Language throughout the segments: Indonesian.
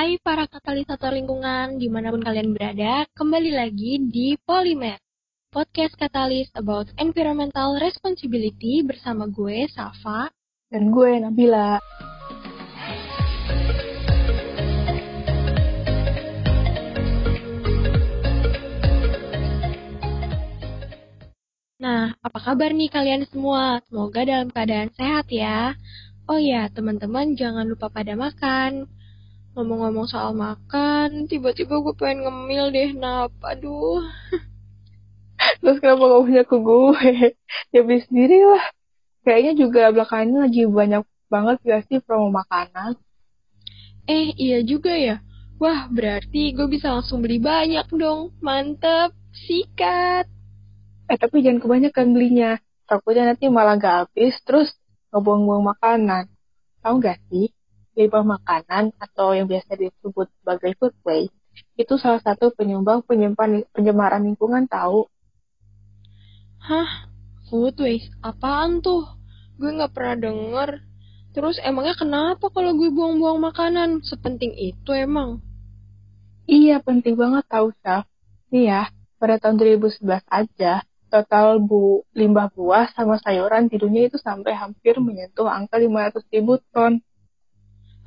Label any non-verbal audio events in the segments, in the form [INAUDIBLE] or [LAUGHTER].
Hai para katalisator lingkungan di mana pun kalian berada, kembali lagi di Polymer, podcast katalis about environmental responsibility bersama gue, Safa. Dan gue, Nabila. Nah, apa kabar nih kalian semua? Semoga dalam keadaan sehat ya. Oh ya, teman-teman jangan lupa pada makan. Ngomong-ngomong soal makan, tiba-tiba gue pengen ngemil deh, nap. Aduh. Terus kenapa gak punya ke gue? [LAUGHS] ya beli sendiri lah. Kayaknya juga belakangan ini lagi banyak banget gak sih promo makanan. Eh, iya juga ya. Wah, berarti gue bisa langsung beli banyak dong. Mantep, sikat. Eh, tapi jangan kebanyakan belinya. Takutnya nanti malah gak habis, terus ngebuang-buang makanan. Tahu gak sih? Limbah makanan atau yang biasa disebut sebagai food waste itu salah satu penyumbang penyimpan pencemaran lingkungan tahu. Hah? Food waste? Apaan tuh? Gue nggak pernah denger. Terus emangnya kenapa kalau gue buang-buang makanan? Sepenting itu emang? Iya, penting banget tahu, Syaf. Nih ya, pada tahun 2011 aja, total bu limbah buah sama sayuran di dunia itu sampai hampir menyentuh angka 500 ribu ton.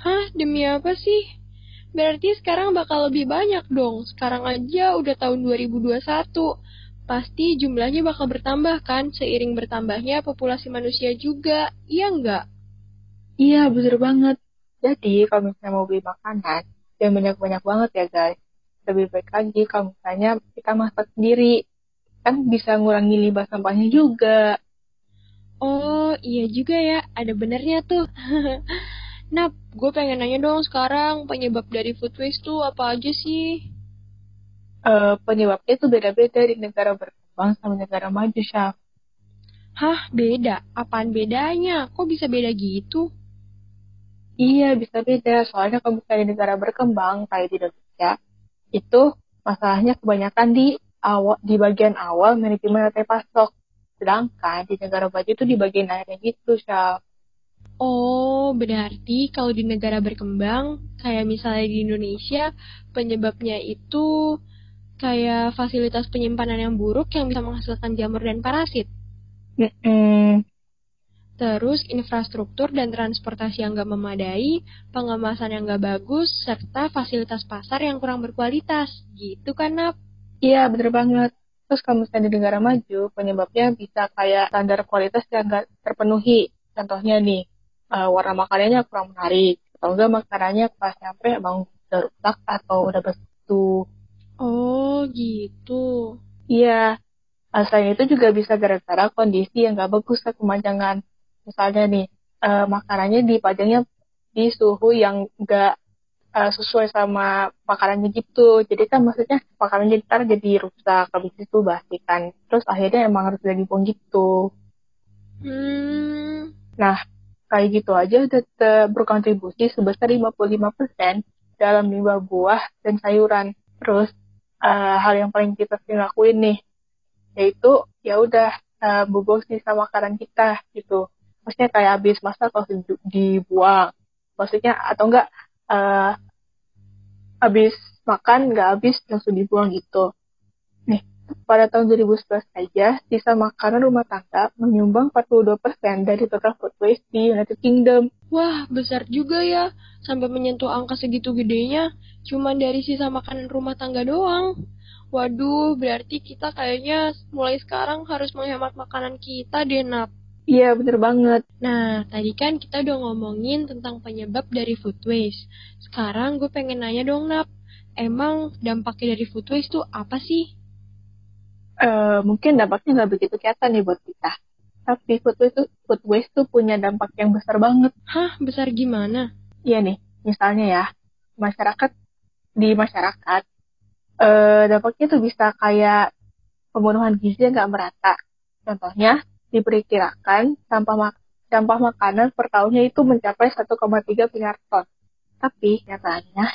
Hah, demi apa sih? Berarti sekarang bakal lebih banyak dong. Sekarang aja udah tahun 2021. Pasti jumlahnya bakal bertambah kan seiring bertambahnya populasi manusia juga. Iya nggak? Iya, bener banget. Jadi, kalau misalnya mau beli makanan, yang banyak-banyak banget ya guys. Lebih baik lagi kalau misalnya kita masak sendiri. Kan bisa ngurangi limbah sampahnya juga. Oh, iya juga ya. Ada benernya tuh. [LAUGHS] Nah, gue pengen nanya dong sekarang penyebab dari food waste tuh apa aja sih? Uh, penyebabnya itu beda-beda di negara berkembang sama negara maju, Syaf. Hah, beda? Apaan bedanya? Kok bisa beda gitu? Iya, bisa beda. Soalnya kalau misalnya di negara berkembang, kayak di Indonesia, itu masalahnya kebanyakan di awal di bagian awal manajemen rantai pasok. Sedangkan di negara maju itu di bagian akhirnya gitu, Syaf. Oh, berarti kalau di negara berkembang, kayak misalnya di Indonesia, penyebabnya itu kayak fasilitas penyimpanan yang buruk yang bisa menghasilkan jamur dan parasit. Mm. Terus infrastruktur dan transportasi yang gak memadai, pengemasan yang gak bagus, serta fasilitas pasar yang kurang berkualitas. Gitu kan, Nap? Iya, bener banget. Terus kalau misalnya di negara maju, penyebabnya bisa kayak standar kualitas yang gak terpenuhi. Contohnya nih, uh, warna makanannya kurang menarik atau enggak makanannya pas nyampe emang udah rusak atau udah bestu. Oh gitu. Iya. Uh, selain itu juga bisa gara-gara kondisi yang gak bagus ke kemajangan. Misalnya nih, uh, makanannya dipajangnya di suhu yang gak uh, sesuai sama makanannya gitu. Jadi kan maksudnya makanannya ntar jadi rusak, habis itu basi kan. Terus akhirnya emang harus dibuang gitu. Hmm. Nah, kayak gitu aja udah berkontribusi sebesar 55% dalam limbah buah dan sayuran. Terus uh, hal yang paling kita sering lakuin nih, yaitu ya udah uh, bubuk sisa makanan kita gitu. Maksudnya kayak habis masak langsung dibuang. Maksudnya atau enggak uh, habis makan nggak habis langsung dibuang gitu. Pada tahun 2011 saja, sisa makanan rumah tangga menyumbang 42% dari total food waste di United Kingdom. Wah, besar juga ya. Sampai menyentuh angka segitu gedenya, cuma dari sisa makanan rumah tangga doang. Waduh, berarti kita kayaknya mulai sekarang harus menghemat makanan kita deh. Iya, bener banget. Nah, tadi kan kita udah ngomongin tentang penyebab dari food waste. Sekarang gue pengen nanya dong, Nap. Emang dampaknya dari food waste tuh apa sih? Uh, mungkin dampaknya nggak begitu kelihatan nih buat kita. Tapi food waste, tuh, food waste tuh punya dampak yang besar banget. Hah, besar gimana? Iya nih, misalnya ya, masyarakat di masyarakat, uh, dampaknya tuh bisa kayak pembunuhan gizi yang nggak merata. Contohnya, diperkirakan sampah mak sampah makanan per tahunnya itu mencapai 1,3 miliar ton. Tapi nyatanya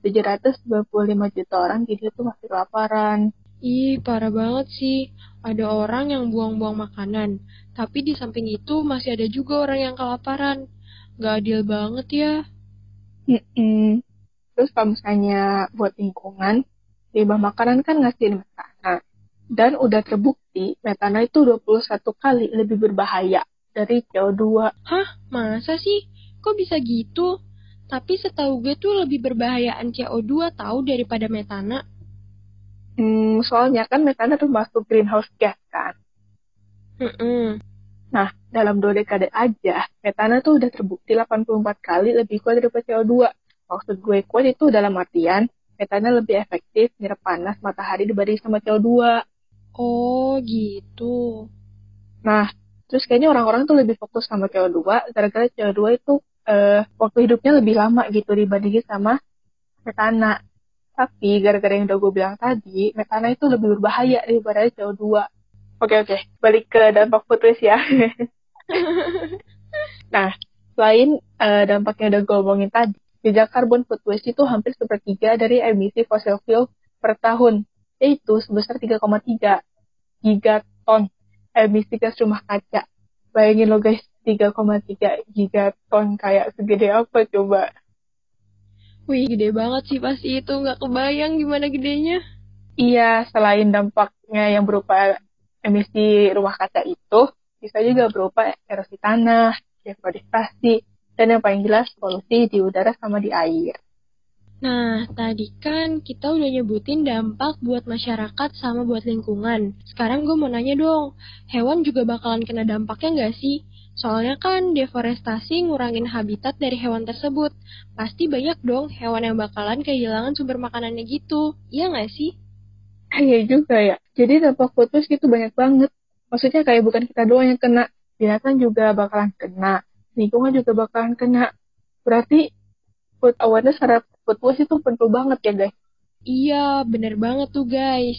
795 juta orang jadi itu masih kelaparan. Ih, parah banget sih. Ada orang yang buang-buang makanan, tapi di samping itu masih ada juga orang yang kelaparan. Gak adil banget ya. Mm -mm. Terus kalau misalnya buat lingkungan, limbah makanan kan ngasih metana. Dan udah terbukti metana itu 21 kali lebih berbahaya dari CO2. Hah? Masa sih? Kok bisa gitu? Tapi setahu gue tuh lebih berbahayaan CO2 tahu daripada metana. Hmm, soalnya kan metana termasuk greenhouse gas kan. Mm -mm. Nah, dalam dua dekade aja, metana tuh udah terbukti 84 kali lebih kuat daripada CO2. Maksud gue kuat itu dalam artian, metana lebih efektif nyerap panas matahari dibanding sama CO2. Oh, gitu. Nah, terus kayaknya orang-orang tuh lebih fokus sama CO2, gara-gara CO2 itu uh, waktu hidupnya lebih lama gitu dibandingin sama metana. Tapi gara-gara yang udah gue bilang tadi, metana itu lebih berbahaya daripada CO2. Oke oke, balik ke dampak food waste ya. [LAUGHS] nah, selain uh, dampak yang udah gue omongin tadi, jejak karbon food waste itu hampir sepertiga dari emisi fossil fuel per tahun, yaitu sebesar 3,3 gigaton emisi gas rumah kaca. Bayangin lo guys, 3,3 gigaton kayak segede apa coba? Wih, gede banget sih pasti itu. Nggak kebayang gimana gedenya. Iya, selain dampaknya yang berupa emisi rumah kaca itu, bisa juga berupa erosi tanah, deforestasi, dan yang paling jelas polusi di udara sama di air. Nah, tadi kan kita udah nyebutin dampak buat masyarakat sama buat lingkungan. Sekarang gue mau nanya dong, hewan juga bakalan kena dampaknya nggak sih? Soalnya kan deforestasi ngurangin habitat dari hewan tersebut. Pasti banyak dong hewan yang bakalan kehilangan sumber makanannya gitu. Iya nggak sih? Iya juga ya. Jadi dampak putus itu banyak banget. Maksudnya kayak bukan kita doang yang kena. Binatang juga bakalan kena. Lingkungan juga bakalan kena. Berarti food awareness terhadap food waste itu penting banget ya guys. Iya, bener banget tuh guys.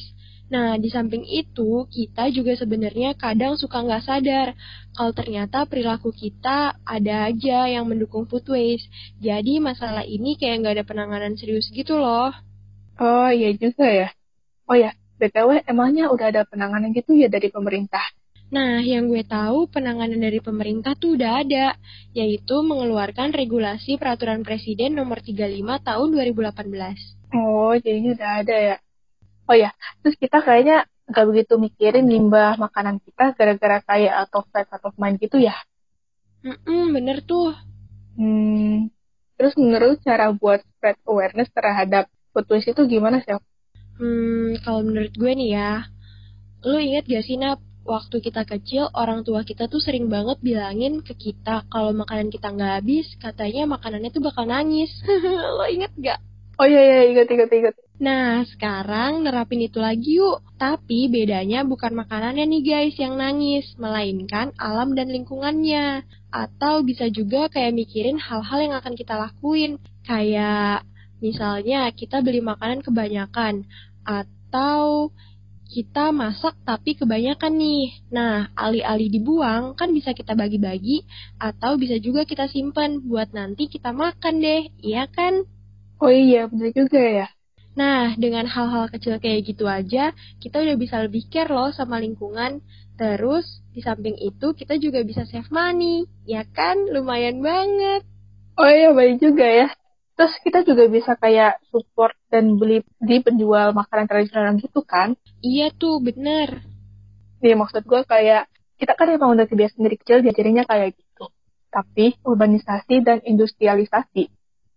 Nah, di samping itu, kita juga sebenarnya kadang suka nggak sadar kalau ternyata perilaku kita ada aja yang mendukung food waste. Jadi masalah ini kayak nggak ada penanganan serius gitu loh. Oh iya juga ya. Oh ya, BTW emangnya udah ada penanganan gitu ya dari pemerintah? Nah, yang gue tahu penanganan dari pemerintah tuh udah ada, yaitu mengeluarkan regulasi peraturan presiden nomor 35 tahun 2018. Oh, jadi udah ada ya. Oh ya, terus kita kayaknya nggak begitu mikirin limbah makanan kita gara-gara kayak atau fat atau mind gitu ya? Hmm, bener tuh. Hmm, terus menurut cara buat spread awareness terhadap food waste itu gimana sih? Hmm, kalau menurut gue nih ya, lu inget gak sih Nap, waktu kita kecil orang tua kita tuh sering banget bilangin ke kita kalau makanan kita nggak habis, katanya makanannya tuh bakal nangis. [LAUGHS] lo inget gak? Oh iya iya inget inget inget. Nah, sekarang nerapin itu lagi yuk. Tapi bedanya bukan makanannya nih guys yang nangis, melainkan alam dan lingkungannya. Atau bisa juga kayak mikirin hal-hal yang akan kita lakuin. Kayak misalnya kita beli makanan kebanyakan. Atau kita masak tapi kebanyakan nih. Nah, alih-alih dibuang, kan bisa kita bagi-bagi. Atau bisa juga kita simpan buat nanti kita makan deh. Iya kan? Oh iya, bener juga ya. Nah, dengan hal-hal kecil kayak gitu aja, kita udah bisa lebih care loh sama lingkungan. Terus, di samping itu, kita juga bisa save money. Ya kan? Lumayan banget. Oh iya, baik juga ya. Terus kita juga bisa kayak support dan beli di penjual makanan tradisional gitu kan? Iya tuh, bener. Nih, maksud gue kayak, kita kan emang udah kebiasaan dari kecil diajarinnya kayak gitu. Tapi, urbanisasi dan industrialisasi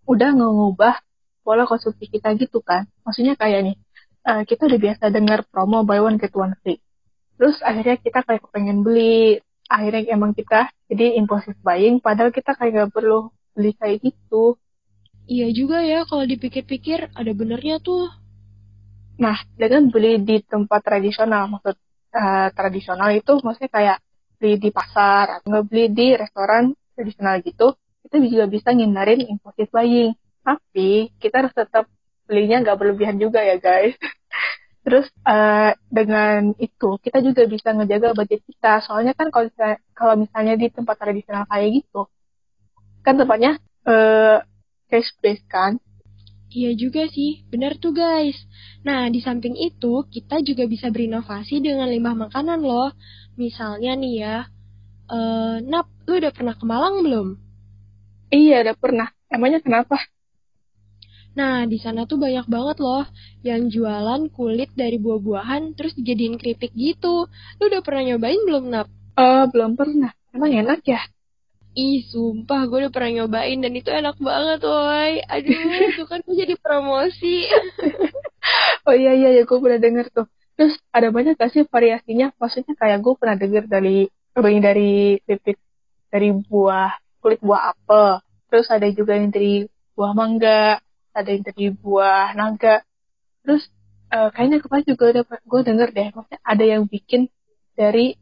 udah ngubah pola konsumsi kita gitu kan. Maksudnya kayak nih, uh, kita udah biasa dengar promo buy one get one free. Terus akhirnya kita kayak pengen beli, akhirnya emang kita jadi impulsive buying, padahal kita kayak gak perlu beli kayak gitu. Iya juga ya, kalau dipikir-pikir ada benernya tuh. Nah, dengan beli di tempat tradisional, maksud uh, tradisional itu maksudnya kayak beli di pasar, atau nggak beli di restoran tradisional gitu, kita juga bisa ngindarin impulsive buying tapi kita harus tetap belinya nggak berlebihan juga ya guys. [LAUGHS] Terus uh, dengan itu kita juga bisa ngejaga budget kita. Soalnya kan kalau misalnya, kalau misalnya di tempat tradisional kayak gitu, kan tempatnya uh, cash based kan. Iya juga sih, benar tuh guys. Nah, di samping itu, kita juga bisa berinovasi dengan limbah makanan loh. Misalnya nih ya, uh, Nap, lu udah pernah ke Malang belum? Iya, udah pernah. Emangnya kenapa? Nah, di sana tuh banyak banget loh yang jualan kulit dari buah-buahan terus dijadiin keripik gitu. Lu udah pernah nyobain belum, Nap? Uh, belum pernah. Emang enak ya? Ih, sumpah gue udah pernah nyobain dan itu enak banget, woi. Aduh, [LAUGHS] itu kan gue jadi promosi. [LAUGHS] oh iya, iya, ya, gue pernah denger tuh. Terus ada banyak gak sih variasinya? Maksudnya kayak gue pernah denger dari dari dari titik dari buah kulit buah apel. Terus ada juga yang dari buah mangga, ada yang dari buah naga. Terus uh, kayaknya kemarin juga gue denger deh, maksudnya ada yang bikin dari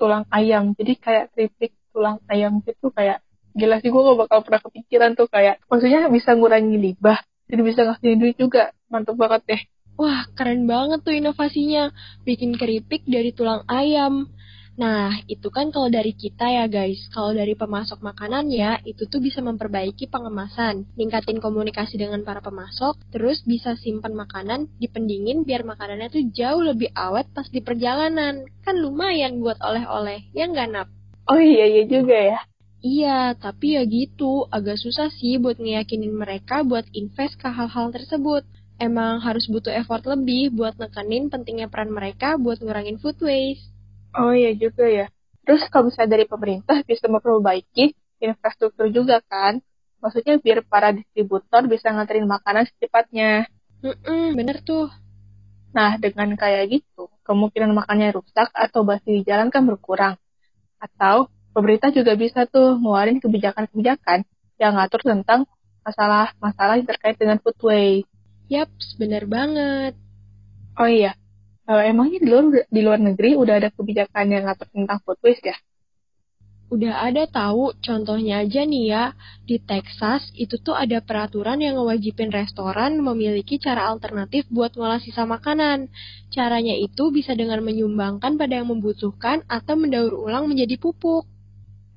tulang ayam. Jadi kayak keripik tulang ayam gitu kayak gila sih gue gak bakal pernah kepikiran tuh kayak maksudnya bisa ngurangi limbah jadi bisa ngasih duit juga mantep banget deh Wah, keren banget tuh inovasinya. Bikin keripik dari tulang ayam. Nah, itu kan kalau dari kita ya guys. Kalau dari pemasok makanan ya, itu tuh bisa memperbaiki pengemasan, ningkatin komunikasi dengan para pemasok, terus bisa simpan makanan dipendingin biar makanannya tuh jauh lebih awet pas di perjalanan. Kan lumayan buat oleh-oleh, ya nggak Nap? Oh iya, iya juga ya. Iya, tapi ya gitu, agak susah sih buat ngeyakinin mereka buat invest ke hal-hal tersebut emang harus butuh effort lebih buat nekenin pentingnya peran mereka buat ngurangin food waste. Oh iya juga ya. Terus kalau misalnya dari pemerintah bisa memperbaiki infrastruktur juga kan? Maksudnya biar para distributor bisa nganterin makanan secepatnya. Mm-mm, bener tuh. Nah, dengan kayak gitu, kemungkinan makannya rusak atau basi di jalan kan berkurang. Atau pemerintah juga bisa tuh ngeluarin kebijakan-kebijakan yang ngatur tentang masalah-masalah yang terkait dengan food waste. Yaps, bener banget. Oh iya, uh, emangnya di luar di luar negeri udah ada kebijakan yang ngatur tentang food waste ya? Udah ada tahu, contohnya aja nih ya, di Texas itu tuh ada peraturan yang ngewajibin restoran memiliki cara alternatif buat ngolah sisa makanan. Caranya itu bisa dengan menyumbangkan pada yang membutuhkan atau mendaur ulang menjadi pupuk.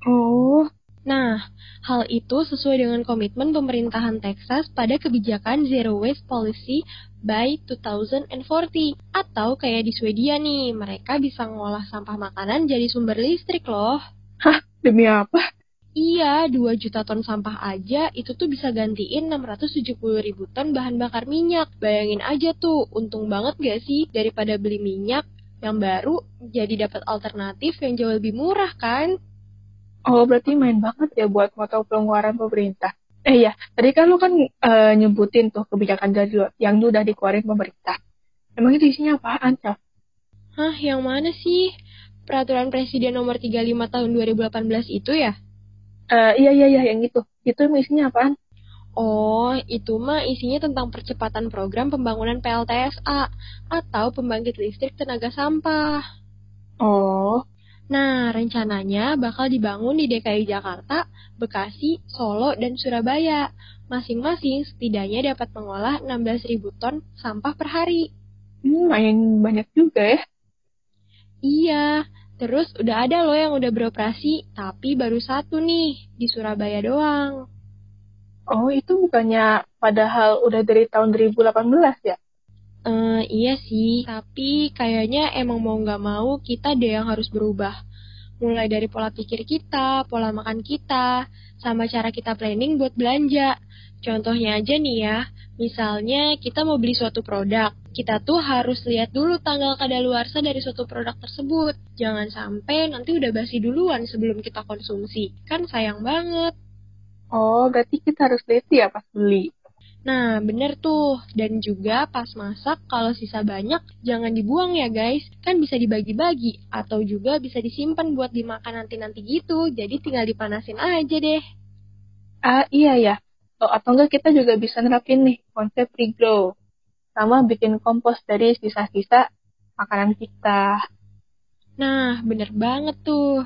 Oh, Nah, hal itu sesuai dengan komitmen pemerintahan Texas pada kebijakan Zero Waste Policy by 2040. Atau kayak di Swedia nih, mereka bisa ngolah sampah makanan jadi sumber listrik loh. Hah? Demi apa? Iya, 2 juta ton sampah aja itu tuh bisa gantiin 670 ribu ton bahan bakar minyak. Bayangin aja tuh, untung banget gak sih daripada beli minyak yang baru jadi dapat alternatif yang jauh lebih murah kan? Oh, berarti main banget ya buat motor pengeluaran pemerintah. Eh ya, tadi kan lu kan uh, nyebutin tuh kebijakan dari yang udah dikeluarin pemerintah. Emang itu isinya apaan, Cah? Hah, yang mana sih? Peraturan Presiden nomor 35 tahun 2018 itu ya? Uh, iya, iya, iya, yang itu. Itu isinya apaan? Oh, itu mah isinya tentang percepatan program pembangunan PLTSA atau pembangkit listrik tenaga sampah. Oh, rencananya bakal dibangun di DKI Jakarta, Bekasi, Solo, dan Surabaya. Masing-masing setidaknya dapat mengolah 16.000 ton sampah per hari. Hmm, lumayan banyak juga ya. Iya, terus udah ada loh yang udah beroperasi, tapi baru satu nih, di Surabaya doang. Oh, itu bukannya padahal udah dari tahun 2018 ya? Uh, iya sih, tapi kayaknya emang mau nggak mau kita deh yang harus berubah. Mulai dari pola pikir kita, pola makan kita, sama cara kita planning buat belanja. Contohnya aja nih ya, misalnya kita mau beli suatu produk, kita tuh harus lihat dulu tanggal kadaluarsa dari suatu produk tersebut. Jangan sampai nanti udah basi duluan sebelum kita konsumsi. Kan sayang banget. Oh, berarti kita harus lihat ya pas beli. Nah, bener tuh. Dan juga pas masak, kalau sisa banyak, jangan dibuang ya guys. Kan bisa dibagi-bagi. Atau juga bisa disimpan buat dimakan nanti-nanti gitu. Jadi tinggal dipanasin aja deh. Ah, iya ya. Oh, atau enggak kita juga bisa nerapin nih konsep regrow. Sama bikin kompos dari sisa-sisa makanan kita. Nah, bener banget tuh.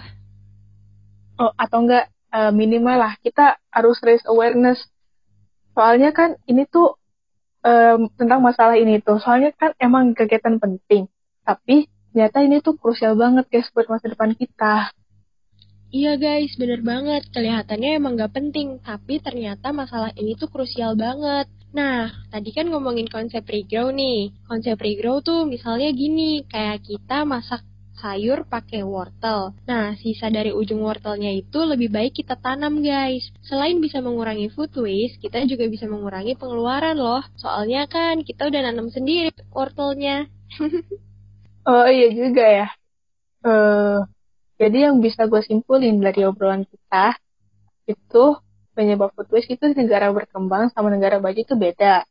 Oh, atau enggak uh, minimal lah kita harus raise awareness soalnya kan ini tuh um, tentang masalah ini tuh soalnya kan emang kegiatan penting tapi ternyata ini tuh krusial banget guys buat masa depan kita Iya guys, bener banget. Kelihatannya emang gak penting, tapi ternyata masalah ini tuh krusial banget. Nah, tadi kan ngomongin konsep regrow nih. Konsep regrow tuh misalnya gini, kayak kita masak sayur pakai wortel. Nah, sisa dari ujung wortelnya itu lebih baik kita tanam guys. Selain bisa mengurangi food waste, kita juga bisa mengurangi pengeluaran loh. Soalnya kan kita udah nanam sendiri wortelnya. [LAUGHS] oh iya juga ya. Uh, jadi yang bisa gue simpulin dari obrolan kita, itu penyebab food waste itu negara berkembang sama negara maju itu beda.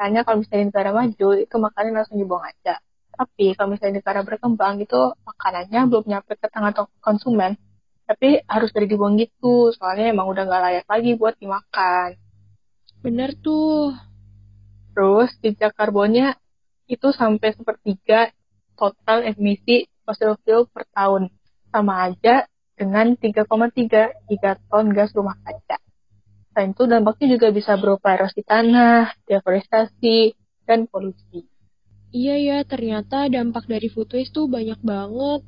Hanya kalau misalnya negara maju, itu makanan langsung dibuang aja tapi kalau misalnya negara berkembang itu makanannya belum nyampe ke tangan konsumen, tapi harus dari dibuang gitu, soalnya emang udah nggak layak lagi buat dimakan. Bener tuh. Terus jejak karbonnya itu sampai sepertiga total emisi fossil fuel per tahun. Sama aja dengan 3,3 ton gas rumah kaca. Selain itu dampaknya juga bisa berupa erosi tanah, deforestasi, dan polusi. Iya ya, ternyata dampak dari food waste tuh banyak banget.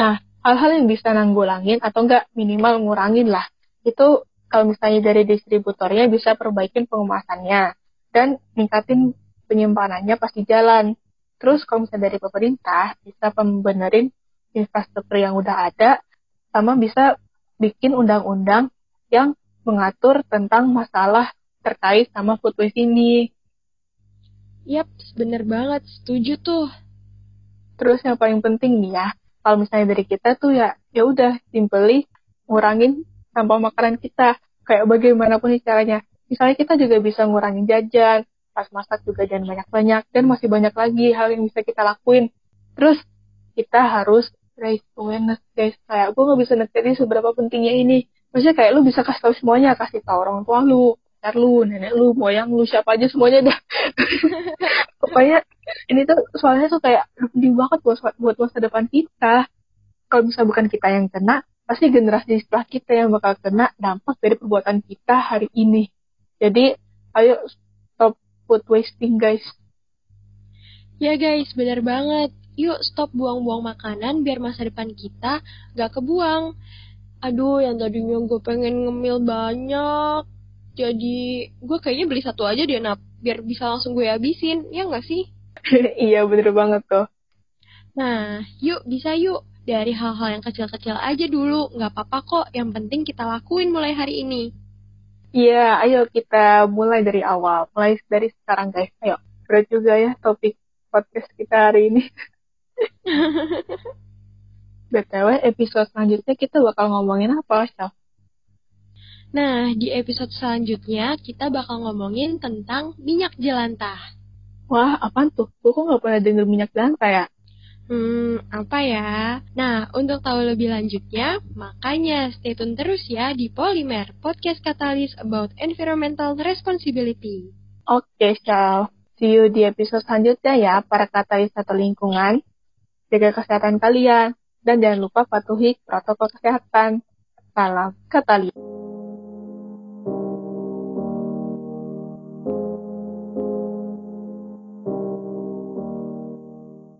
Nah, hal-hal yang bisa nanggulangin atau enggak minimal ngurangin lah. Itu kalau misalnya dari distributornya bisa perbaikin pengemasannya dan ningkatin penyimpanannya pasti jalan. Terus kalau misalnya dari pemerintah bisa pembenerin infrastruktur yang udah ada sama bisa bikin undang-undang yang mengatur tentang masalah terkait sama food waste ini. Yap, bener banget, setuju tuh. Terus yang paling penting nih ya, kalau misalnya dari kita tuh ya, ya udah simply ngurangin sampah makanan kita, kayak bagaimanapun caranya. Misalnya kita juga bisa ngurangin jajan, pas masak juga jangan banyak-banyak, dan masih banyak lagi hal yang bisa kita lakuin. Terus kita harus raise awareness guys, kayak gue gak bisa neketin seberapa pentingnya ini. Maksudnya kayak lu bisa kasih tahu semuanya, kasih tahu orang tua lu, pacar lu, nenek lu, moyang lu, siapa aja semuanya dah. [LAUGHS] Pokoknya ini tuh soalnya tuh kayak penting banget buat buat masa depan kita. Kalau bisa bukan kita yang kena, pasti generasi setelah kita yang bakal kena dampak dari perbuatan kita hari ini. Jadi, ayo stop food wasting guys. Ya guys, benar banget. Yuk stop buang-buang makanan biar masa depan kita gak kebuang. Aduh, yang tadinya gue pengen ngemil banyak, jadi gue kayaknya beli satu aja deh nap. Biar bisa langsung gue habisin. Ya nggak sih? [LAUGHS] Iya bener banget tuh nah yuk bisa yuk. Dari hal-hal yang kecil-kecil aja dulu. Nggak apa-apa kok. Yang penting kita lakuin mulai hari ini. Iya ayo kita mulai dari awal. Mulai dari sekarang guys. Ayo. Berat juga ya topik podcast kita hari ini. [LAUGHS] BTW episode selanjutnya kita bakal ngomongin apa, Syaf? Nah, di episode selanjutnya kita bakal ngomongin tentang minyak jelantah. Wah, apa tuh? Gue kok gak pernah denger minyak jelantah ya? Hmm, apa ya? Nah, untuk tahu lebih lanjutnya, makanya stay tune terus ya di Polymer, podcast katalis about environmental responsibility. Oke, okay, Shal. See you di episode selanjutnya ya, para katalis atau lingkungan. Jaga kesehatan kalian, dan jangan lupa patuhi protokol kesehatan. Salam katalis.